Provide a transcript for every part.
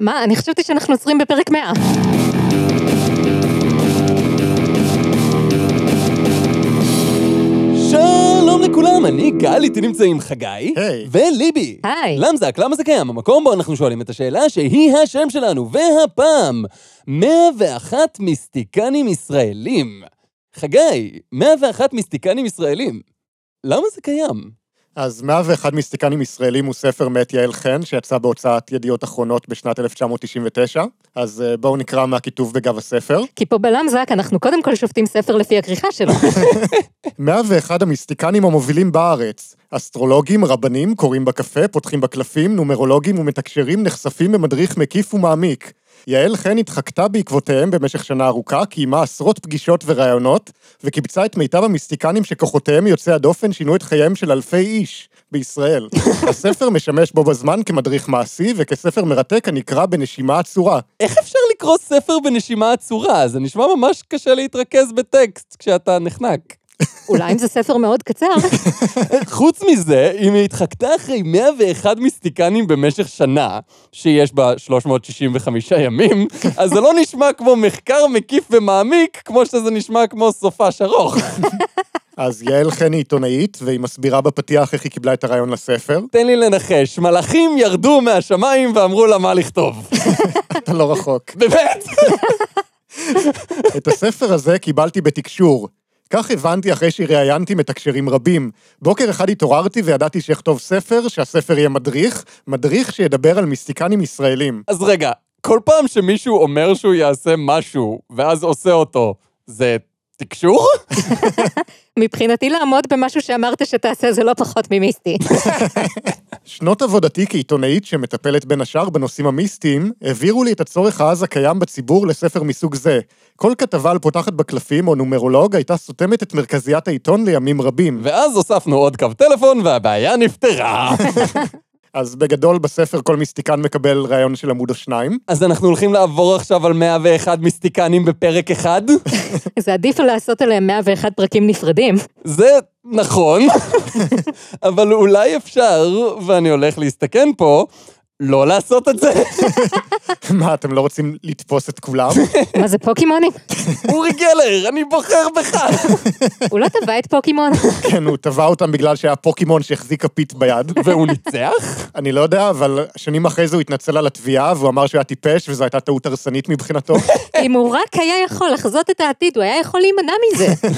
מה, אני חשבתי שאנחנו עוצרים בפרק 100. שלום לכולם, אני גל, איתי נמצאים חגי. היי. וליבי. היי. למזק, למה זה קיים? המקום בו אנחנו שואלים את השאלה שהיא השם שלנו, והפעם, 101 מיסטיקנים ישראלים. חגי, 101 מיסטיקנים ישראלים. למה זה קיים? אז 101 מיסטיקנים ישראלים הוא ספר מאת יעל חן, שיצא בהוצאת ידיעות אחרונות בשנת 1999. אז אה, בואו נקרא מהכיתוב בגב הספר. כי פה בלמזק אנחנו קודם כל שופטים ספר לפי הכריכה שלו. 101 המיסטיקנים המובילים בארץ. אסטרולוגים, רבנים, קוראים בקפה, פותחים בקלפים, נומרולוגים ומתקשרים נחשפים במדריך מקיף ומעמיק. יעל חן התחקתה בעקבותיהם במשך שנה ארוכה, קיימה עשרות פגישות וראיונות, וקיבצה את מיטב המיסטיקנים שכוחותיהם יוצאי הדופן שינו את חייהם של אלפי איש בישראל. הספר משמש בו בזמן כמדריך מעשי וכספר מרתק הנקרא בנשימה עצורה. איך אפשר לקרוא ספר בנשימה עצורה? זה נשמע ממש קשה להתרכז בטקסט כשאתה נחנק. אולי אם זה ספר מאוד קצר. חוץ מזה, אם היא התחקתה אחרי 101 מיסטיקנים במשך שנה, שיש בה 365 ימים, אז זה לא נשמע כמו מחקר מקיף ומעמיק, כמו שזה נשמע כמו סופש ארוך. אז יעל חן היא עיתונאית, והיא מסבירה בפתיח איך היא קיבלה את הרעיון לספר. תן לי לנחש, מלאכים ירדו מהשמיים ואמרו לה מה לכתוב. אתה לא רחוק. באמת? את הספר הזה קיבלתי בתקשור. כך הבנתי אחרי שראיינתי מתקשרים רבים. בוקר אחד התעוררתי וידעתי שאכתוב ספר, שהספר יהיה מדריך, מדריך שידבר על מיסטיקנים ישראלים. אז רגע, כל פעם שמישהו אומר שהוא יעשה משהו, ואז עושה אותו, זה תקשור? מבחינתי לעמוד במשהו שאמרת שתעשה זה לא פחות ממיסטי. שנות עבודתי כעיתונאית שמטפלת בין השאר בנושאים המיסטיים, העבירו לי את הצורך העז הקיים בציבור לספר מסוג זה. כל כתבה על פותחת בקלפים או נומרולוג הייתה סותמת את מרכזיית העיתון לימים רבים. ואז הוספנו עוד קו טלפון והבעיה נפתרה. אז בגדול בספר כל מיסטיקן מקבל רעיון של עמוד או שניים. אז אנחנו הולכים לעבור עכשיו על 101 מיסטיקנים בפרק אחד? זה עדיף לעשות עליהם 101 פרקים נפרדים. זה נכון, אבל אולי אפשר, ואני הולך להסתכן פה, לא לעשות את זה. מה, אתם לא רוצים לתפוס את כולם? מה זה פוקימונים? אורי גלר, אני בוחר בך. הוא לא טבע את פוקימון. כן, הוא טבע אותם בגלל שהיה פוקימון שהחזיק כפית ביד. והוא ניצח? אני לא יודע, אבל שנים אחרי זה הוא התנצל על התביעה, והוא אמר שהוא היה טיפש, וזו הייתה טעות הרסנית מבחינתו. אם הוא רק היה יכול לחזות את העתיד, הוא היה יכול להימנע מזה.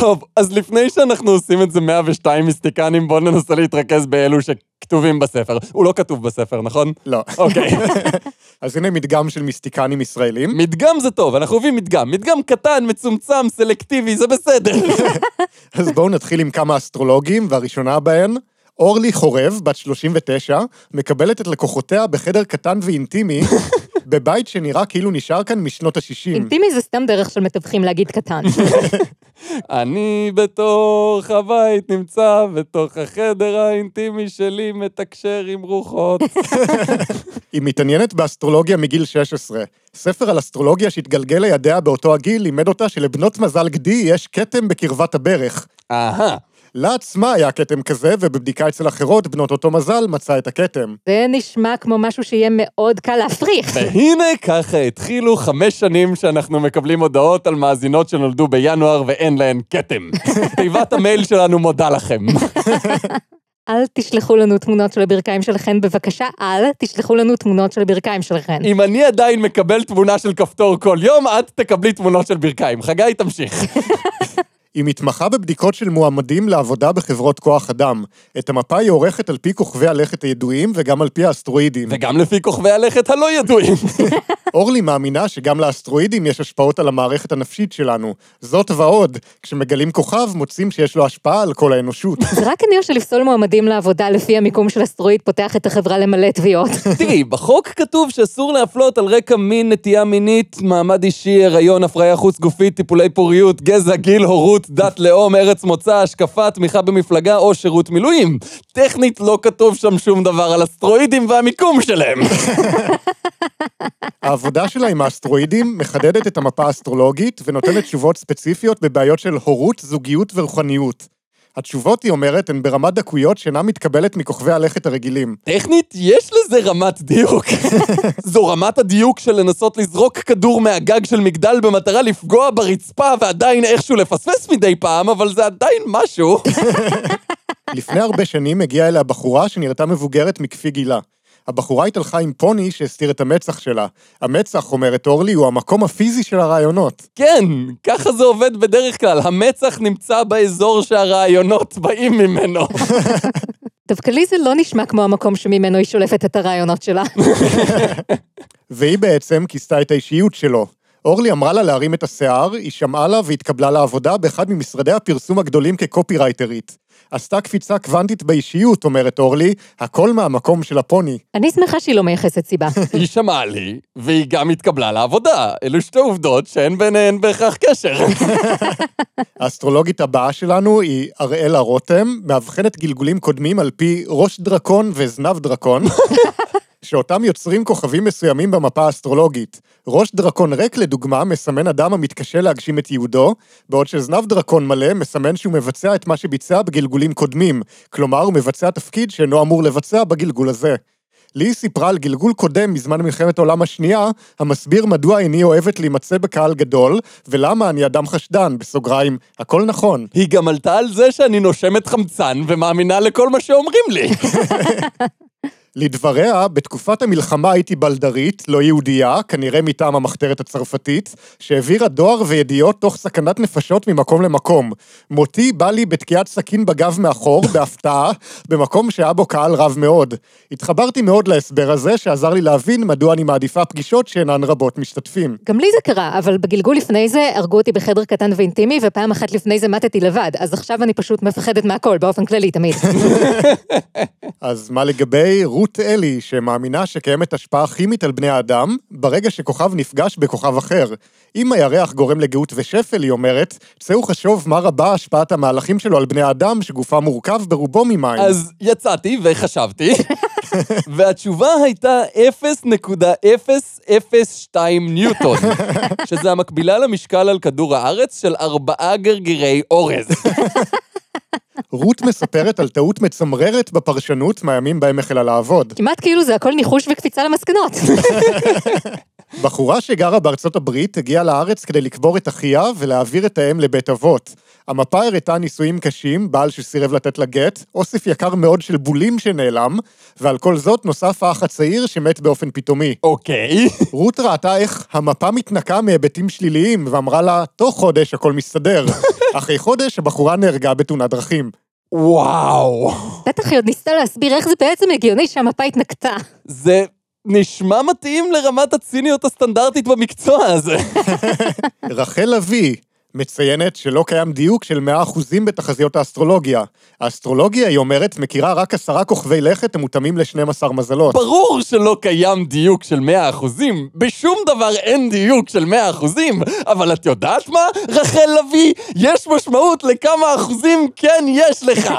טוב, אז לפני שאנחנו עושים את זה 102 מיסטיקנים, בואו ננסה להתרכז באלו שכתובים בספר. הוא לא כתוב בספר, נכון? לא. אוקיי. אז הנה מדגם של מיסטיקנים ישראלים. מדגם זה טוב, אנחנו אוהבים מדגם. מדגם קטן, מצומצם, סלקטיבי, זה בסדר. אז בואו נתחיל עם כמה אסטרולוגים, והראשונה בהן, אורלי חורב, בת 39, מקבלת את לקוחותיה בחדר קטן ואינטימי, בבית שנראה כאילו נשאר כאן משנות ה-60. אינטימי זה סתם דרך של מתווכים להגיד קטן. אני בתוך הבית נמצא, בתוך החדר האינטימי שלי מתקשר עם רוחות. היא מתעניינת באסטרולוגיה מגיל 16. ספר על אסטרולוגיה שהתגלגל לידיה באותו הגיל לימד אותה שלבנות מזל גדי יש כתם בקרבת הברך. אהה. לה עצמה היה כתם כזה, ובבדיקה אצל אחרות, בנות אותו מזל, מצא את הכתם. זה נשמע כמו משהו שיהיה מאוד קל להפריך. והנה ככה התחילו חמש שנים שאנחנו מקבלים הודעות על מאזינות שנולדו בינואר ואין להן כתם. תיבת המייל שלנו מודה לכם. אל תשלחו לנו תמונות של הברכיים שלכן, בבקשה, אל תשלחו לנו תמונות של הברכיים שלכן. אם אני עדיין מקבל תמונה של כפתור כל יום, את תקבלי תמונות של ברכיים. חגי, תמשיך. היא מתמחה בבדיקות של מועמדים לעבודה בחברות כוח אדם. את המפה היא עורכת על פי כוכבי הלכת הידועים וגם על פי האסטרואידים. וגם לפי כוכבי הלכת הלא ידועים. אורלי מאמינה שגם לאסטרואידים יש השפעות על המערכת הנפשית שלנו. זאת ועוד, כשמגלים כוכב, מוצאים שיש לו השפעה על כל האנושות. זה רק אני או שלפסול מועמדים לעבודה לפי המיקום של אסטרואיד פותח את החברה למלא תביעות. תראי, בחוק כתוב שאסור להפלות על רקע מין, נטייה מינית, מעמד אישי, הריון, הפריה חוץ גופית, טיפולי פוריות, גזע, גיל, הורות, דת, לאום, ארץ מוצא, השקפה, תמיכה במפלגה או שירות מילואים. טכנית לא כתוב שם שום דבר על אסטרואידים והמיקום שלהם. העבודה שלה עם האסטרואידים מחדדת את המפה האסטרולוגית ונותנת תשובות ספציפיות בבעיות של הורות, זוגיות ורוחניות. התשובות, היא אומרת, הן ברמת דקויות שאינה מתקבלת מכוכבי הלכת הרגילים. טכנית, יש לזה רמת דיוק. זו רמת הדיוק של לנסות לזרוק כדור מהגג של מגדל במטרה לפגוע ברצפה ועדיין איכשהו לפספס מדי פעם, אבל זה עדיין משהו. לפני הרבה שנים הגיעה אליה בחורה שנראתה מבוגרת מכפי גילה. הבחורה התהלכה עם פוני שהסתיר את המצח שלה. המצח, אומרת אורלי, הוא המקום הפיזי של הרעיונות. כן, ככה זה עובד בדרך כלל. המצח נמצא באזור שהרעיונות באים ממנו. דווקא לי זה לא נשמע כמו המקום שממנו היא שולפת את הרעיונות שלה. והיא בעצם כיסתה את האישיות שלו. אורלי אמרה לה להרים את השיער, היא שמעה לה והתקבלה לעבודה באחד ממשרדי הפרסום הגדולים כקופירייטרית. עשתה קפיצה קוונטית באישיות, אומרת אורלי, הכל מהמקום של הפוני. אני שמחה שהיא לא מייחסת סיבה. היא שמעה לי, והיא גם התקבלה לעבודה. אלו שתי עובדות שאין ביניהן בהכרח קשר. האסטרולוגית הבאה שלנו היא אראלה רותם, מאבחנת גלגולים קודמים על פי ראש דרקון וזנב דרקון. שאותם יוצרים כוכבים מסוימים במפה האסטרולוגית. ראש דרקון ריק, לדוגמה, מסמן אדם המתקשה להגשים את ייעודו, בעוד שזנב דרקון מלא מסמן שהוא מבצע את מה שביצע בגלגולים קודמים, כלומר, הוא מבצע תפקיד שאינו אמור לבצע בגלגול הזה. לי סיפרה על גלגול קודם מזמן מלחמת העולם השנייה, המסביר מדוע איני אוהבת להימצא בקהל גדול, ולמה אני אדם חשדן, בסוגריים, הכל נכון. היא גם עלתה על זה שאני נושמת חמצן ומאמינה לכל מה שאומרים לי. לדבריה, בתקופת המלחמה הייתי בלדרית, לא יהודייה, כנראה מטעם המחתרת הצרפתית, שהעבירה דואר וידיעות תוך סכנת נפשות ממקום למקום. מותי בא לי בתקיעת סכין בגב מאחור, בהפתעה, במקום שהיה בו קהל רב מאוד. התחברתי מאוד להסבר הזה, שעזר לי להבין מדוע אני מעדיפה פגישות שאינן רבות משתתפים. גם לי זה קרה, אבל בגלגול לפני זה הרגו אותי בחדר קטן ואינטימי, ופעם אחת לפני זה מתתי לבד, אז עכשיו אני פשוט מפחדת מהכל, באופן כללי, תמיד. אז מה לגבי רות אלי, שמאמינה שקיימת השפעה כימית על בני האדם, ברגע שכוכב נפגש בכוכב אחר. אם הירח גורם לגאות ושפל, היא אומרת, צאו חשוב מה רבה השפעת המהלכים שלו על בני האדם, שגופה מורכב ברובו ממים. אז יצאתי וחשבתי, והתשובה הייתה 0.002 ניוטון, שזה המקבילה למשקל על כדור הארץ של ארבעה גרגירי אורז. רות מספרת על טעות מצמררת בפרשנות מהימים בהם החלה לעבוד. כמעט כאילו זה הכל ניחוש וקפיצה למסקנות. בחורה שגרה בארצות הברית הגיעה לארץ כדי לקבור את אחיה ולהעביר את האם לבית אבות. המפה הראתה נישואים קשים, בעל שסירב לתת לה גט, אוסף יקר מאוד של בולים שנעלם, ועל כל זאת נוסף האח הצעיר שמת באופן פתאומי. אוקיי. רות ראתה איך המפה מתנקה מהיבטים שליליים, ואמרה לה, תוך חודש הכל מסתדר. אחרי חודש הבחורה נהרגה בתאונת דרכים. וואו. בטח היא עוד ניסתה להסביר איך זה בעצם הגיוני שהמפה התנקתה. זה נשמע מתאים לרמת הציניות הסטנדרטית במקצוע הזה. רחל לביא מציינת שלא קיים דיוק של 100% בתחזיות האסטרולוגיה. האסטרולוגיה, היא אומרת, מכירה רק עשרה כוכבי לכת המותאמים ל-12 מזלות. ברור שלא קיים דיוק של 100%, בשום דבר אין דיוק של 100%, אבל את יודעת מה, רחל לביא? יש משמעות לכמה אחוזים כן יש לך.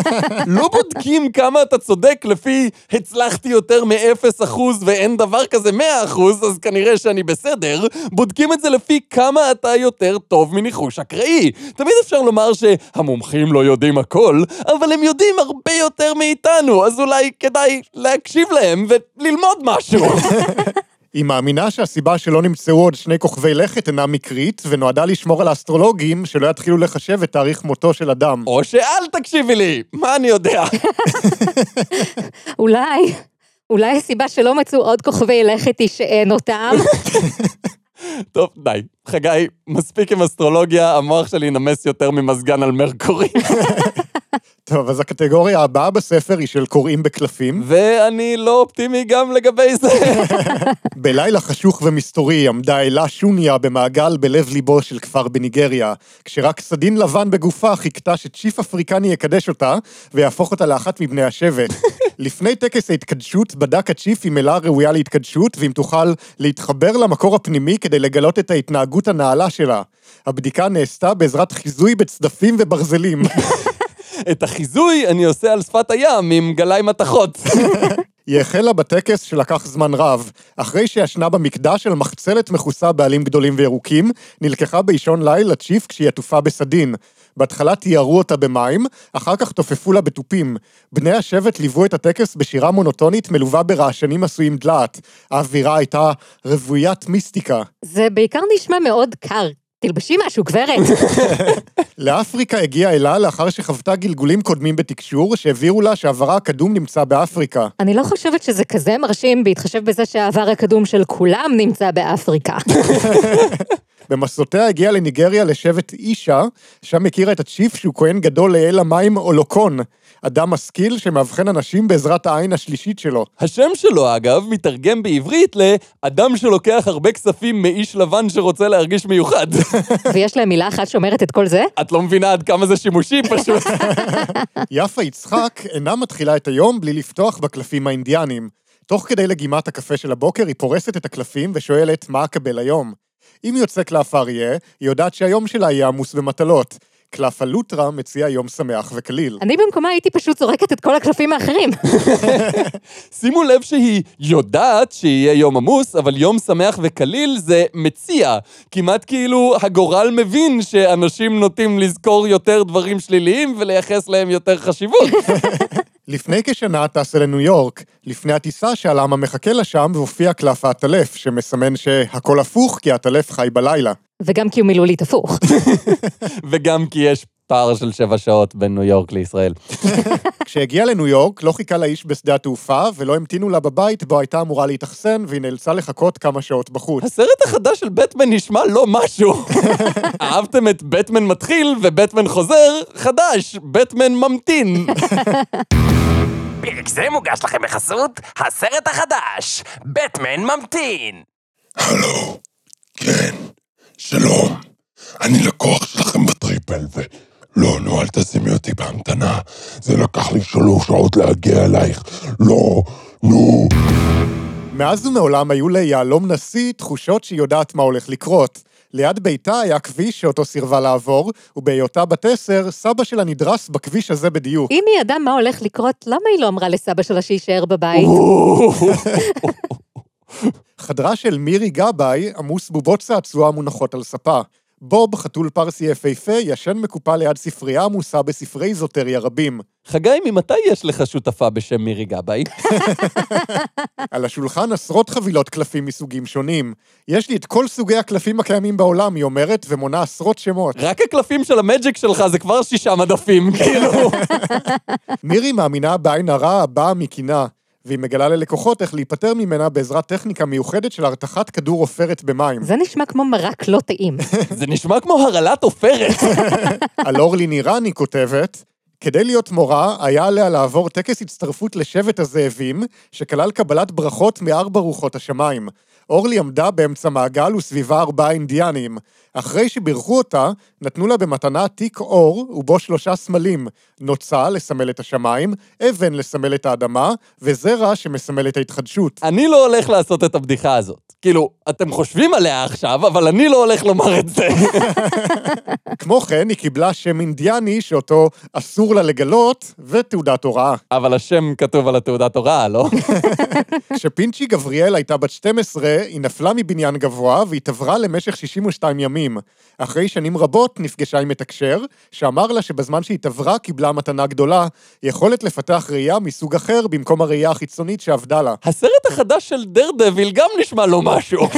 לא בודקים כמה אתה צודק לפי הצלחתי יותר מ-0% ואין דבר כזה 100%, אז כנראה שאני בסדר. בודקים את זה לפי כמה אתה יותר טוב מניחוש אקראי. תמיד אפשר לומר שהמומחים לא יודעים הכל, אבל הם יודעים הרבה יותר מאיתנו, אז אולי כדאי להקשיב להם וללמוד משהו. היא מאמינה שהסיבה שלא נמצאו עוד שני כוכבי לכת אינה מקרית, ונועדה לשמור על האסטרולוגים שלא יתחילו לחשב את תאריך מותו של אדם. או שאל תקשיבי לי, מה אני יודע? אולי, אולי הסיבה שלא מצאו עוד כוכבי לכת היא שאין אותם. טוב, די. חגי, מספיק עם אסטרולוגיה, המוח שלי נמס יותר ממזגן על מרקורי. טוב, אז הקטגוריה הבאה בספר היא של קוראים בקלפים. ואני לא אופטימי גם לגבי זה. בלילה חשוך ומסתורי עמדה אלה שוניה במעגל בלב ליבו של כפר בניגריה, כשרק סדין לבן בגופה חיכתה שצ'יף אפריקני יקדש אותה, ויהפוך אותה לאחת מבני השבט. לפני טקס ההתקדשות בדק הצ'יף אם אלה ראויה להתקדשות, ואם תוכל להתחבר למקור הפנימי כדי לגלות את ההתנהגות הנעלה שלה. הבדיקה נעשתה בעזרת חיזוי בצדפים וברזלים. את החיזוי אני עושה על שפת הים עם גלאי מתכות. היא החלה בטקס שלקח זמן רב. אחרי שישנה במקדש של מחצלת מכוסה בעלים גדולים וירוקים, נלקחה באישון ליל לצ'יף כשהיא עטופה בסדין. בהתחלה תיארו אותה במים, אחר כך תופפו לה בתופים. בני השבט ליוו את הטקס בשירה מונוטונית מלווה ברעשנים עשויים דלעת. האווירה הייתה רוויית מיסטיקה. זה בעיקר נשמע מאוד קר. תלבשי משהו, גברת. לאפריקה הגיעה אלה לאחר שחוותה גלגולים קודמים בתקשור, שהבהירו לה שעברה הקדום נמצא באפריקה. אני לא חושבת שזה כזה מרשים, בהתחשב בזה שהעבר הקדום של כולם נמצא באפריקה. במסעותיה הגיעה לניגריה לשבט אישה, שם הכירה את הצ'יף שהוא כהן גדול לאל המים אולוקון, אדם משכיל שמאבחן אנשים בעזרת העין השלישית שלו. השם שלו, אגב, מתרגם בעברית לאדם שלוקח הרבה כספים מאיש לבן שרוצה להרגיש מיוחד. ויש להם מילה אחת שאומרת את כל זה? את לא מבינה עד כמה זה שימושי פשוט. יפה יצחק אינה מתחילה את היום בלי לפתוח בקלפים האינדיאנים. תוך כדי לגימת הקפה של הבוקר היא פורסת את הקלפים ושואלת מה אקבל היום. אם יוצא קלף אריה, היא יודעת שהיום שלה יהיה עמוס במטלות. קלף הלוטרה מציע יום שמח וקליל. אני במקומה הייתי פשוט זורקת את כל הקלפים האחרים. שימו לב שהיא יודעת שיהיה יום עמוס, אבל יום שמח וקליל זה מציע. כמעט כאילו הגורל מבין שאנשים נוטים לזכור יותר דברים שליליים ולייחס להם יותר חשיבות. לפני כשנה טסה לניו יורק, לפני הטיסה שאלה מה מחכה לה שם והופיע קלף העטלף, שמסמן שהכל הפוך כי העטלף חי בלילה. וגם כי הוא מילולית הפוך. וגם כי יש פער של שבע שעות בין ניו יורק לישראל. כשהגיעה לניו יורק, לא חיכה לאיש בשדה התעופה, ולא המתינו לה בבית בו הייתה אמורה להתאכסן, והיא נאלצה לחכות כמה שעות בחוץ. הסרט החדש של בטמן נשמע לא משהו. אהבתם את בטמן מתחיל ובטמן חוזר? חדש, בטמן ממתין. פרק זה מוגש לכם בחסות הסרט החדש, בטמן ממתין. הלו, כן, שלום. אני לקוח שלכם בטריפל, ולא, נו, אל תשימי אותי בהמתנה. זה לקח לי שלוש שעות להגיע אלייך. לא, נו. מאז ומעולם היו ליהלום נשיא תחושות שהיא יודעת מה הולך לקרות. ליד ביתה היה כביש שאותו סירבה לעבור, ובהיותה בת עשר, סבא שלה נדרס בכביש הזה בדיוק. אם היא ידעה מה הולך לקרות, למה היא לא אמרה לסבא שלה שיישאר בבית? חדרה של מירי גבאי עמוס בובות צעצוע מונחות על ספה. בוב, חתול פרסי יפהפה, ישן מקופל ליד ספרייה עמוסה בספרי איזוטריה רבים. חגי, ממתי יש לך שותפה בשם מירי גבאי? על השולחן עשרות חבילות קלפים מסוגים שונים. יש לי את כל סוגי הקלפים הקיימים בעולם, היא אומרת, ומונה עשרות שמות. רק הקלפים של המג'יק שלך זה כבר שישה מדפים, כאילו. מירי מאמינה בעין הרע הבאה מקינה, והיא מגלה ללקוחות איך להיפטר ממנה בעזרת טכניקה מיוחדת של הרתחת כדור עופרת במים. זה נשמע כמו מרק לא טעים. זה נשמע כמו הרעלת עופרת. על אורלי נירן היא כותבת, כדי להיות מורה, היה עליה לעבור טקס הצטרפות לשבט הזאבים, שכלל קבלת ברכות מארבע רוחות השמיים. אורלי עמדה באמצע מעגל וסביבה ארבעה אינדיאנים. אחרי שבירכו אותה, נתנו לה במתנה תיק אור ובו שלושה סמלים, נוצה לסמל את השמיים, אבן לסמל את האדמה, וזרע שמסמל את ההתחדשות. אני לא הולך לעשות את הבדיחה הזאת. כאילו, אתם חושבים עליה עכשיו, אבל אני לא הולך לומר את זה. כמו כן, היא קיבלה שם אינדיאני שאותו אסור לה לגלות, ותעודת הוראה. אבל השם כתוב על התעודת הוראה, לא? כשפינצ'י גבריאל הייתה בת 12, היא נפלה מבניין גבוה והתעברה למשך 62 ימים. אחרי שנים רבות נפגשה עם מתקשר, שאמר לה שבזמן שהתעברה קיבלה מתנה גדולה, יכולת לפתח ראייה מסוג אחר במקום הראייה החיצונית שעבדה לה. הסרט החדש של דרדוויל גם נשמע לו משהו.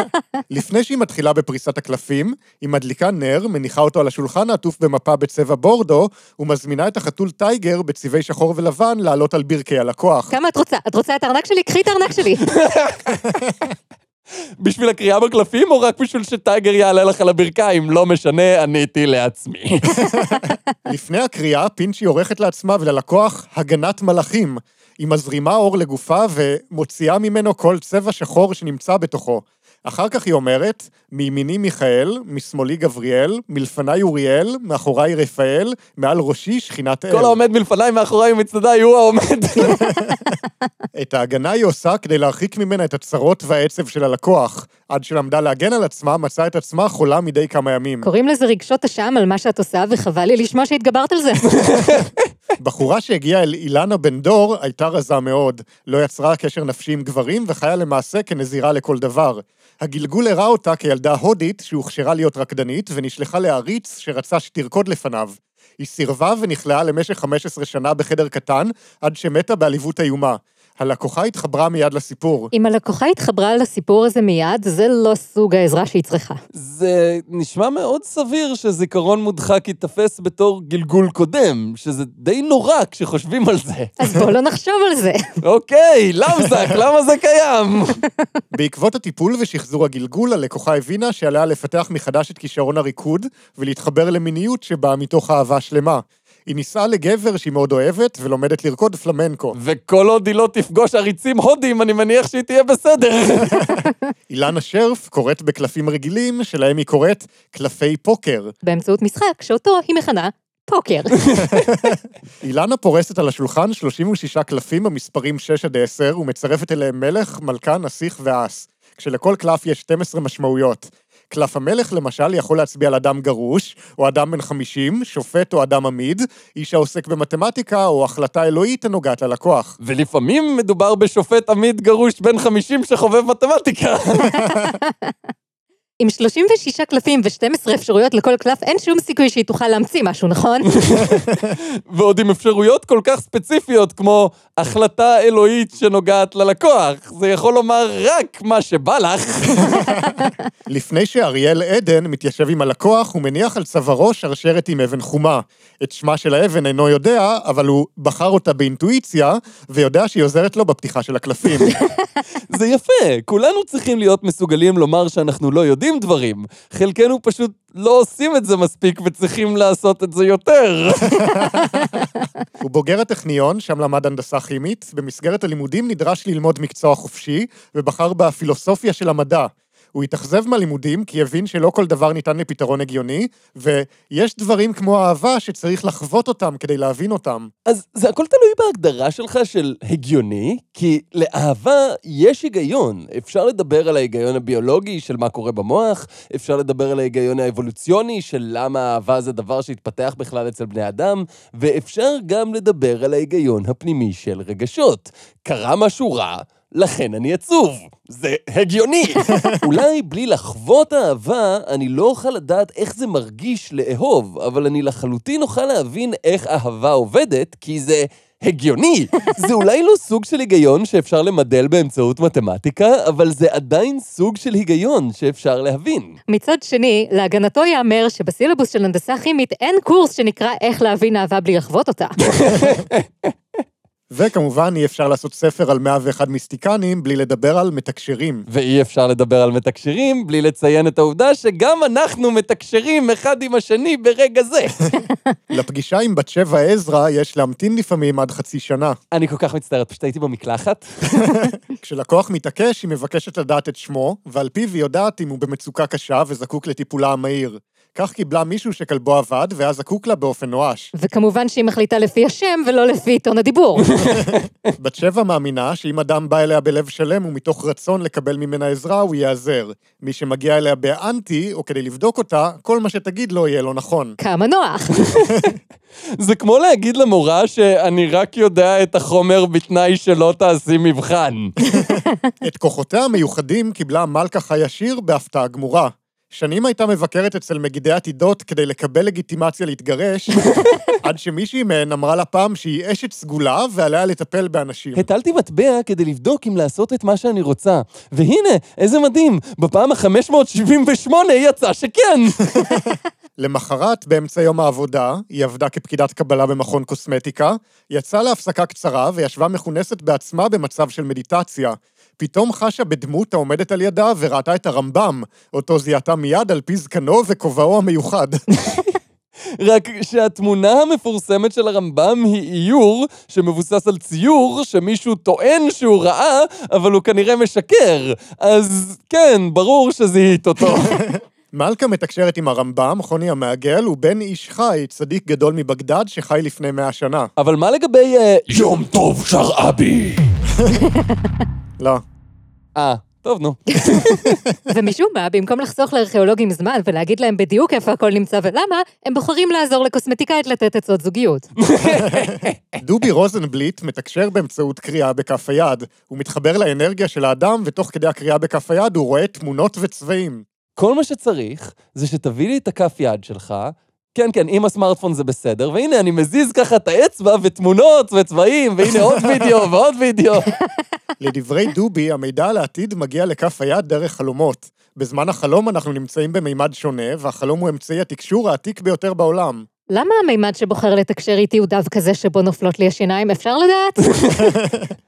לפני שהיא מתחילה בפריסת הקלפים, היא מדליקה נר, מניחה אותו על השולחן העטוף במפה בצבע בורדו, ומזמינה את החתול טייגר בצבעי שחור ולבן לעלות על ברכי הלקוח. כמה את רוצה? את רוצה את הארנק שלי? קחי את הארנק שלי. בשביל הקריאה בקלפים, או רק בשביל שטייגר יעלה לך על הברכיים? לא משנה, עניתי לעצמי. לפני הקריאה, פינצ'י עורכת לעצמה וללקוח הגנת מלאכים. היא מזרימה אור לגופה ומוציאה ממנו כל צבע שחור שנמצא בתוכו. אחר כך היא אומרת, מימיני מיכאל, משמאלי גבריאל, מלפניי אוריאל, מאחוריי רפאל, מעל ראשי שכינת אל. כל העומד מלפניי, מאחוריי ומצדדיי הוא העומד. את ההגנה היא עושה כדי להרחיק ממנה את הצרות והעצב של הלקוח. עד שלמדה להגן על עצמה, מצאה את עצמה חולה מדי כמה ימים. קוראים לזה רגשות אשם על מה שאת עושה, וחבל לי לשמוע שהתגברת על זה. בחורה שהגיעה אל אילנה בן דור הייתה רזה מאוד, לא יצרה קשר נפשי עם גברים וחיה למעשה כנזירה לכל דבר. הגלגול הראה אותה כילדה הודית שהוכשרה להיות רקדנית ונשלחה לעריץ שרצה שתרקוד לפניו. היא סירבה ונכלאה למשך 15 שנה בחדר קטן, עד שמתה בעליבות איומה. הלקוחה התחברה מיד לסיפור. אם הלקוחה התחברה לסיפור הזה מיד, זה לא סוג העזרה שהיא צריכה. זה נשמע מאוד סביר שזיכרון מודחק ייתפס בתור גלגול קודם, שזה די נורא כשחושבים על זה. אז בואו לא נחשוב על זה. אוקיי, למזק, למה זה קיים? בעקבות הטיפול ושחזור הגלגול, הלקוחה הבינה שעליה לפתח מחדש את כישרון הריקוד ולהתחבר למיניות שבאה מתוך אהבה שלמה. היא נישאה לגבר שהיא מאוד אוהבת ולומדת לרקוד פלמנקו. וכל עוד היא לא תפגוש עריצים הודים, אני מניח שהיא תהיה בסדר. אילנה שרף קוראת בקלפים רגילים, שלהם היא קוראת קלפי פוקר. באמצעות משחק שאותו היא מכנה פוקר. אילנה פורסת על השולחן 36 קלפים במספרים 6 עד 10 ומצרפת אליהם מלך, מלכה, נסיך ואס. כשלכל קלף יש 12 משמעויות. קלף המלך למשל יכול להצביע על אדם גרוש, או אדם בן 50, שופט או אדם עמיד, איש העוסק במתמטיקה או החלטה אלוהית הנוגעת ללקוח. ולפעמים מדובר בשופט עמית גרוש בן 50 שחובב מתמטיקה. עם 36 קלפים ו-12 אפשרויות לכל קלף, אין שום סיכוי שהיא תוכל להמציא משהו, נכון? ועוד עם אפשרויות כל כך ספציפיות כמו החלטה אלוהית שנוגעת ללקוח. זה יכול לומר רק מה שבא לך. לפני שאריאל עדן מתיישב עם הלקוח, הוא מניח על צווארו שרשרת עם אבן חומה. את שמה של האבן אינו יודע, אבל הוא בחר אותה באינטואיציה, ויודע שהיא עוזרת לו בפתיחה של הקלפים. זה יפה, כולנו צריכים להיות מסוגלים לומר שאנחנו לא יודעים דברים. חלקנו פשוט לא עושים את זה מספיק וצריכים לעשות את זה יותר. הוא בוגר הטכניון, שם למד הנדסה כימית, במסגרת הלימודים נדרש ללמוד מקצוע חופשי, ובחר בפילוסופיה של המדע. הוא התאכזב מהלימודים כי הבין שלא כל דבר ניתן לפתרון הגיוני, ויש דברים כמו אהבה שצריך לחוות אותם כדי להבין אותם. אז זה הכל תלוי בהגדרה שלך של הגיוני, כי לאהבה יש היגיון. אפשר לדבר על ההיגיון הביולוגי של מה קורה במוח, אפשר לדבר על ההיגיון האבולוציוני של למה אהבה זה דבר שהתפתח בכלל אצל בני אדם, ואפשר גם לדבר על ההיגיון הפנימי של רגשות. קרה משהו רע, לכן אני עצוב. זה הגיוני. אולי בלי לחוות אהבה, אני לא אוכל לדעת איך זה מרגיש לאהוב, אבל אני לחלוטין אוכל להבין איך אהבה עובדת, כי זה הגיוני. זה אולי לא סוג של היגיון שאפשר למדל באמצעות מתמטיקה, אבל זה עדיין סוג של היגיון שאפשר להבין. מצד שני, להגנתו ייאמר שבסילבוס של הנדסה כימית אין קורס שנקרא איך להבין אהבה בלי לחוות אותה. וכמובן, אי אפשר לעשות ספר על 101 מיסטיקנים בלי לדבר על מתקשרים. ואי אפשר לדבר על מתקשרים בלי לציין את העובדה שגם אנחנו מתקשרים אחד עם השני ברגע זה. לפגישה עם בת שבע עזרא יש להמתין לפעמים עד חצי שנה. אני כל כך מצטערת, פשוט הייתי במקלחת. כשלקוח מתעקש, היא מבקשת לדעת את שמו, ועל פיו היא יודעת אם הוא במצוקה קשה וזקוק לטיפולה המהיר. כך קיבלה מישהו שכלבו עבד, והיה זקוק לה באופן נואש. וכמובן שהיא מחליטה לפי השם ולא לפי טון הדיבור. בת שבע מאמינה שאם אדם בא אליה בלב שלם ומתוך רצון לקבל ממנה עזרה, הוא ייעזר. מי שמגיע אליה באנטי, או כדי לבדוק אותה, כל מה שתגיד לו יהיה לא נכון. כמה נוח. זה כמו להגיד למורה שאני רק יודע את החומר בתנאי שלא תעשי מבחן. את כוחותיה המיוחדים קיבלה מלכה חי עשיר בהפתעה גמורה. שנים הייתה מבקרת אצל מגידי עתידות כדי לקבל לגיטימציה להתגרש, עד שמישהי מהן אמרה לה פעם שהיא אשת סגולה ועליה לטפל באנשים. הטלתי מטבע כדי לבדוק אם לעשות את מה שאני רוצה. והנה, איזה מדהים, בפעם ה-578 יצא שכן. למחרת, באמצע יום העבודה, היא עבדה כפקידת קבלה במכון קוסמטיקה, יצאה להפסקה קצרה וישבה מכונסת בעצמה במצב של מדיטציה. פתאום חשה בדמות העומדת על ידה וראתה את הרמב"ם, אותו זיהתה מיד על פי זקנו וכובעו המיוחד. רק שהתמונה המפורסמת של הרמב"ם היא איור שמבוסס על ציור שמישהו טוען שהוא ראה, אבל הוא כנראה משקר. אז כן, ברור שזיהית אותו. מלכה מתקשרת עם הרמב"ם, חוני המעגל, הוא בן איש חי, צדיק גדול מבגדד שחי לפני מאה שנה. אבל מה לגבי... אה, יום טוב, שרעבי! לא. אה, טוב, נו. ומשום מה, במקום לחסוך לארכיאולוגים זמן ולהגיד להם בדיוק איפה הכל נמצא ולמה, הם בוחרים לעזור לקוסמטיקאית לתת עצות זוגיות. דובי רוזנבליט מתקשר באמצעות קריאה בכף היד. הוא מתחבר לאנרגיה של האדם, ותוך כדי הקריאה בכף היד הוא רואה תמונות וצבעים. כל מה שצריך זה שתביא לי את הכף יד שלך, כן, כן, עם הסמארטפון זה בסדר, והנה, אני מזיז ככה את האצבע ותמונות וצבעים, והנה עוד וידאו ועוד וידאו. לדברי דובי, המידע על העתיד מגיע לכף היד דרך חלומות. בזמן החלום אנחנו נמצאים במימד שונה, והחלום הוא אמצעי התקשור העתיק ביותר בעולם. למה המימד שבוחר לתקשר איתי הוא דווקא זה שבו נופלות לי השיניים? אפשר לדעת?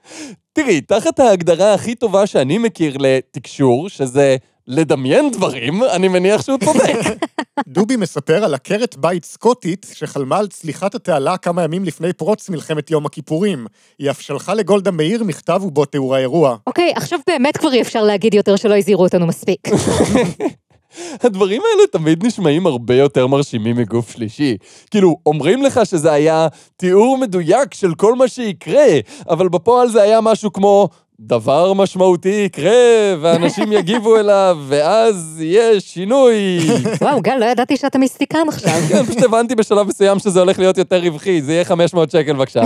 תראי, תחת ההגדרה הכי טובה שאני מכיר לתקשור, שזה לדמיין דברים, אני מניח שהוא צודק. דובי מספר על עקרת בית סקוטית שחלמה על צליחת התעלה כמה ימים לפני פרוץ מלחמת יום הכיפורים. היא אף שלחה לגולדה מאיר מכתב ובו תיאור האירוע. אוקיי, עכשיו באמת כבר אי אפשר להגיד יותר שלא הזהירו אותנו מספיק. הדברים האלה תמיד נשמעים הרבה יותר מרשימים מגוף שלישי. כאילו, אומרים לך שזה היה תיאור מדויק של כל מה שיקרה, אבל בפועל זה היה משהו כמו דבר משמעותי יקרה, ואנשים יגיבו אליו, ואז יהיה שינוי. וואו, גל, לא ידעתי שאתה מיסטיקן עכשיו. כן, פשוט הבנתי בשלב מסוים שזה הולך להיות יותר רווחי, זה יהיה 500 שקל בבקשה.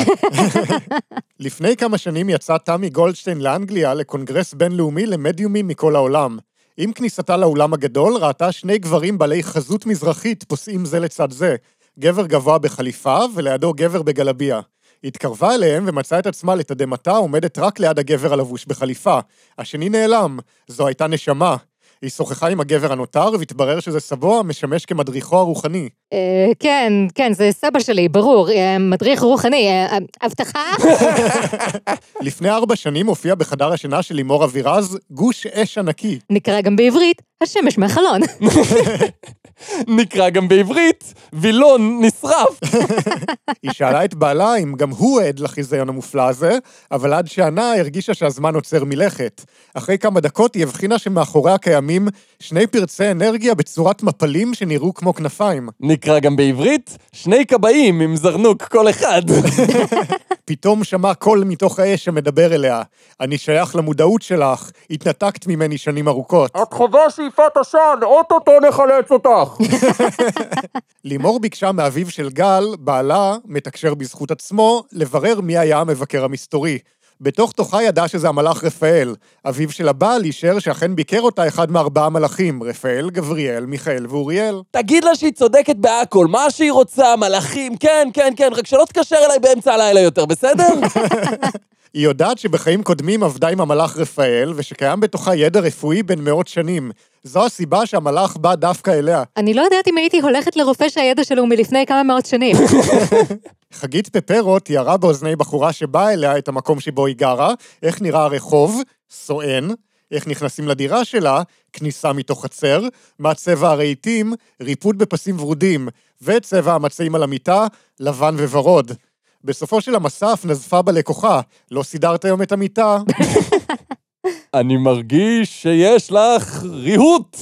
לפני כמה שנים יצא תמי גולדשטיין לאנגליה לקונגרס בינלאומי למדיומים מכל העולם. עם כניסתה לאולם הגדול ראתה שני גברים בעלי חזות מזרחית פוסעים זה לצד זה, גבר גבוה בחליפה ולידו גבר בגלביה. התקרבה אליהם ומצאה את עצמה לתדהמתה עומדת רק ליד הגבר הלבוש בחליפה. השני נעלם, זו הייתה נשמה. היא שוחחה עם הגבר הנותר, והתברר שזה סבו המשמש כמדריכו הרוחני. אה, כן, כן, זה סבא שלי, ברור, אה, מדריך רוחני. אה, הבטחה? לפני ארבע שנים הופיע בחדר השינה של לימור אבירז גוש אש ענקי. נקרא גם בעברית, השמש מהחלון. נקרא גם בעברית, וילון נשרף. היא שאלה את בעלה אם גם הוא עד לחיזיון המופלא הזה, אבל עד שענה הרגישה שהזמן עוצר מלכת. אחרי כמה דקות היא הבחינה שמאחוריה קיימים שני פרצי אנרגיה בצורת מפלים שנראו כמו כנפיים. נקרא גם בעברית, שני כבאים עם זרנוק כל אחד. פתאום שמע קול מתוך האש שמדבר אליה. אני שייך למודעות שלך, התנתקת ממני שנים ארוכות. את חווה שאיפת עשן, אוטוטו נחלץ אותך. לימור ביקשה מאביו של גל, בעלה, מתקשר בזכות עצמו, לברר מי היה המבקר המסתורי. בתוך תוכה ידע שזה המלאך רפאל. אביו של הבעל אישר שאכן ביקר אותה אחד מארבעה מלאכים, רפאל, גבריאל, מיכאל ואוריאל. תגיד לה שהיא צודקת בהכל, מה שהיא רוצה, מלאכים, כן, כן, כן, רק שלא תקשר אליי באמצע הלילה יותר, בסדר? היא יודעת שבחיים קודמים עבדה עם המלאך רפאל, ושקיים בתוכה ידע רפואי בן מאות שנים. זו הסיבה שהמלאך בא דווקא אליה. אני לא יודעת אם הייתי הולכת לרופא שהידע שלו הוא מלפני כמה מאות שנים. חגית פפרו תיארה באוזני בחורה שבאה אליה את המקום שבו היא גרה, איך נראה הרחוב, סואן, איך נכנסים לדירה שלה, כניסה מתוך חצר, מה צבע הרהיטים, ריפוד בפסים ורודים, וצבע המצעים על המיטה, לבן וורוד. בסופו של המסע אף נזפה בלקוחה, לא סידרת היום את המיטה. אני מרגיש שיש לך ריהוט,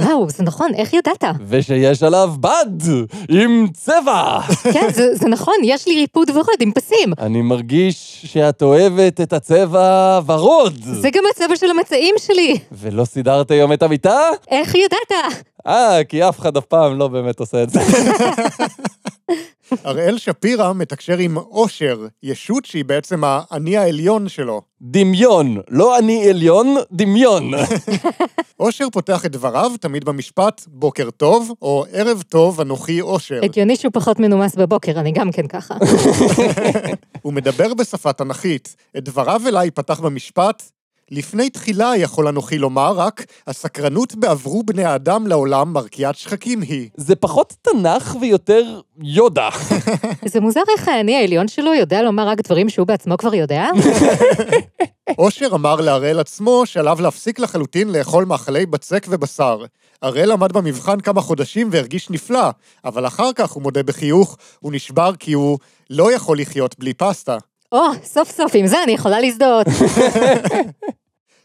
וואו, זה נכון, איך ידעת? ושיש עליו בד עם צבע. כן, זה זה נכון, יש לי ריפוד ורוד עם פסים. אני מרגיש שאת אוהבת את הצבע ורוד. זה גם הצבע של המצעים שלי. ולא סידרת היום את המיטה? איך ידעת? אה, כי אף אחד אף פעם לא באמת עושה את זה. אראל שפירא מתקשר עם אושר, ישות שהיא בעצם האני העליון שלו. דמיון, לא אני עליון, דמיון. אושר פותח את דבריו תמיד במשפט בוקר טוב, או ערב טוב, אנוכי אושר. הגיוני שהוא פחות מנומס בבוקר, אני גם כן ככה. הוא מדבר בשפה תנכית. את דבריו אליי פתח במשפט, לפני תחילה יכול אנוכי לומר רק, הסקרנות בעברו בני האדם לעולם מרקיעת שחקים היא. זה פחות תנ"ך ויותר יודה. זה מוזר איך האני העליון שלו יודע לומר רק דברים שהוא בעצמו כבר יודע. אושר אמר להראל עצמו שעליו להפסיק לחלוטין לאכול מאכלי בצק ובשר. הראל עמד במבחן כמה חודשים והרגיש נפלא, אבל אחר כך, הוא מודה בחיוך, הוא נשבר כי הוא לא יכול לחיות בלי פסטה. או, סוף סוף, עם זה אני יכולה להזדהות.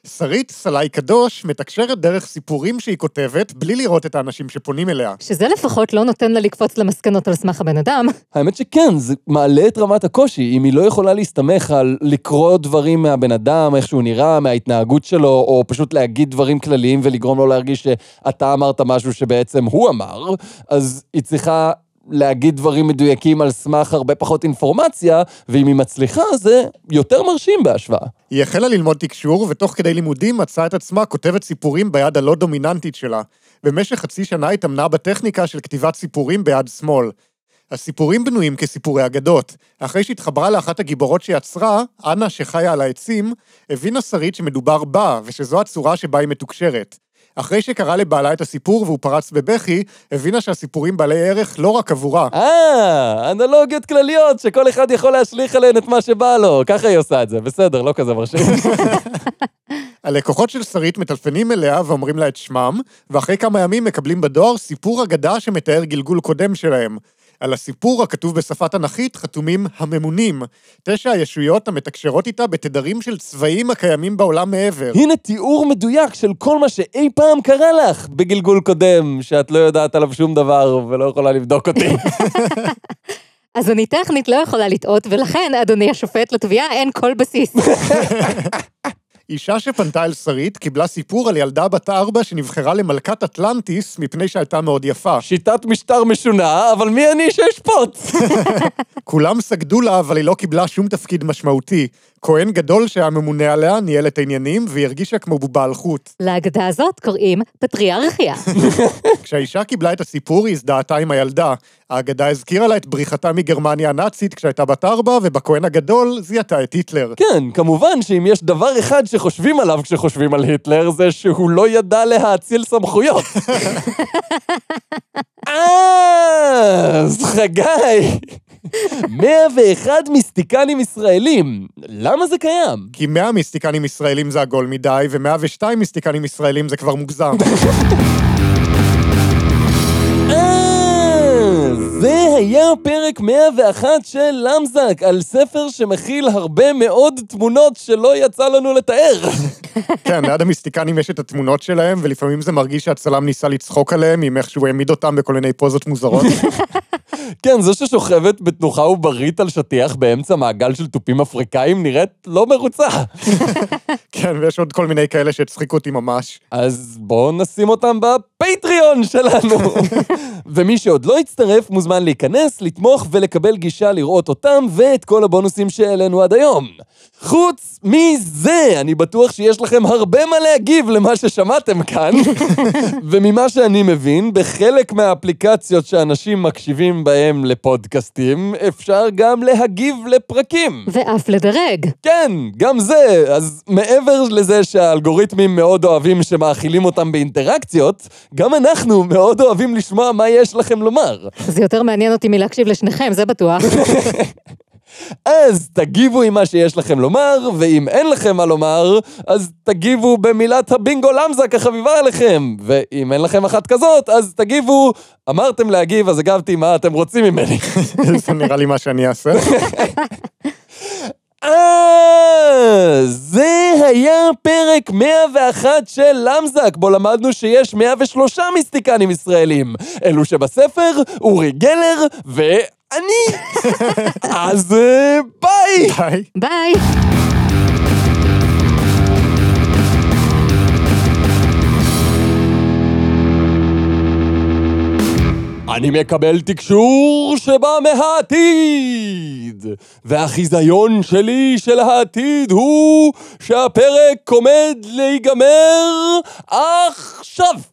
שרית סלעי קדוש מתקשרת דרך סיפורים שהיא כותבת בלי לראות את האנשים שפונים אליה. שזה לפחות לא נותן לה לקפוץ למסקנות על סמך הבן אדם. האמת שכן, זה מעלה את רמת הקושי. אם היא לא יכולה להסתמך על לקרוא דברים מהבן אדם, איך שהוא נראה, מההתנהגות שלו, או פשוט להגיד דברים כלליים ולגרום לו להרגיש שאתה אמרת משהו שבעצם הוא אמר, אז היא צריכה להגיד דברים מדויקים על סמך הרבה פחות אינפורמציה, ואם היא מצליחה, זה יותר מרשים בהשוואה. היא החלה ללמוד תקשור, ותוך כדי לימודים מצאה את עצמה כותבת סיפורים ביד הלא דומיננטית שלה. במשך חצי שנה התאמנה בטכניקה של כתיבת סיפורים ביד שמאל. הסיפורים בנויים כסיפורי אגדות. אחרי שהתחברה לאחת הגיבורות שיצרה, אנה שחיה על העצים, הבינה שרית שמדובר בה, ושזו הצורה שבה היא מתוקשרת. אחרי שקרא לבעלה את הסיפור והוא פרץ בבכי, הבינה שהסיפורים בעלי ערך לא רק עבורה. אה, אנלוגיות כלליות, שכל אחד יכול להשליך עליהן את מה שבא לו. ככה היא עושה את זה, בסדר, לא כזה מרשים. הלקוחות של שרית מטלפנים אליה ואומרים לה את שמם, ואחרי כמה ימים מקבלים בדואר סיפור אגדה שמתאר גלגול קודם שלהם. על הסיפור הכתוב בשפה תנכית חתומים הממונים, תשע הישויות המתקשרות איתה בתדרים של צבעים הקיימים בעולם מעבר. הנה תיאור מדויק של כל מה שאי פעם קרה לך בגלגול קודם, שאת לא יודעת עליו שום דבר ולא יכולה לבדוק אותי. אז אני טכנית לא יכולה לטעות, ולכן, אדוני השופט, לתביעה אין כל בסיס. אישה שפנתה אל שרית קיבלה סיפור על ילדה בת ארבע שנבחרה למלכת אטלנטיס מפני שהייתה מאוד יפה. שיטת משטר משונה, אבל מי אני שאשפוט? כולם סגדו לה, אבל היא לא קיבלה שום תפקיד משמעותי. כהן גדול שהיה ממונה עליה, ניהל את העניינים, והיא הרגישה כמו בובה על חוט. להגדה הזאת קוראים פטריארכיה. כשהאישה קיבלה את הסיפור, היא הזדהתה עם הילדה. האגדה הזכירה לה את בריחתה מגרמניה הנאצית כשהייתה בת ארבע, ובכהן הגדול זיהתה את היטלר. כן, כמובן שאם יש דבר אחד שחושבים עליו כשחושבים על היטלר, זה שהוא לא ידע להאציל סמכויות. אה, אז חגי, 101 מיסטיקנים ישראלים, למה זה קיים? כי 100 מיסטיקנים ישראלים זה עגול מדי, ו-102 מיסטיקנים ישראלים זה כבר מוגזם. זה היה פרק 101 של למזק, על ספר שמכיל הרבה מאוד תמונות שלא יצא לנו לתאר. כן, ליד המיסטיקנים יש את התמונות שלהם, ולפעמים זה מרגיש שהצלם ניסה לצחוק עליהם עם איך שהוא העמיד אותם בכל מיני פוזות מוזרות. כן, זו ששוכבת בתנוחה עוברית על שטיח באמצע מעגל של תופים אפריקאים נראית לא מרוצה. כן, ויש עוד כל מיני כאלה שהצחיקו אותי ממש. אז בואו נשים אותם בפטריון שלנו. ומי שעוד לא הצטרף מוזמן להיכנס, לתמוך ולקבל גישה לראות אותם ואת כל הבונוסים שהעלינו עד היום. חוץ מזה, אני בטוח שיש לכם הרבה מה להגיב למה ששמעתם כאן. וממה שאני מבין, בחלק מהאפליקציות שאנשים מקשיבים בהם לפודקאסטים, אפשר גם להגיב לפרקים. ואף לדרג. כן, גם זה. אז מעבר לזה שהאלגוריתמים מאוד אוהבים שמאכילים אותם באינטראקציות, גם אנחנו מאוד אוהבים לשמוע מה יש לכם לומר. זה יותר מעניין אותי מלהקשיב לשניכם, זה בטוח. אז תגיבו עם מה שיש לכם לומר, ואם אין לכם מה לומר, אז תגיבו במילת הבינגו למזק החביבה עליכם. ואם אין לכם אחת כזאת, אז תגיבו, אמרתם להגיב, אז הגבתי מה אתם רוצים ממני. זה נראה לי מה שאני אעשה. אה, זה היה פרק 101 של למזק, בו למדנו שיש 103 מיסטיקנים ישראלים. אלו שבספר, אורי גלר ואני. אז אה, ביי! ביי. ביי. אני מקבל תקשור שבא מהעתיד, והחיזיון שלי של העתיד הוא שהפרק עומד להיגמר עכשיו.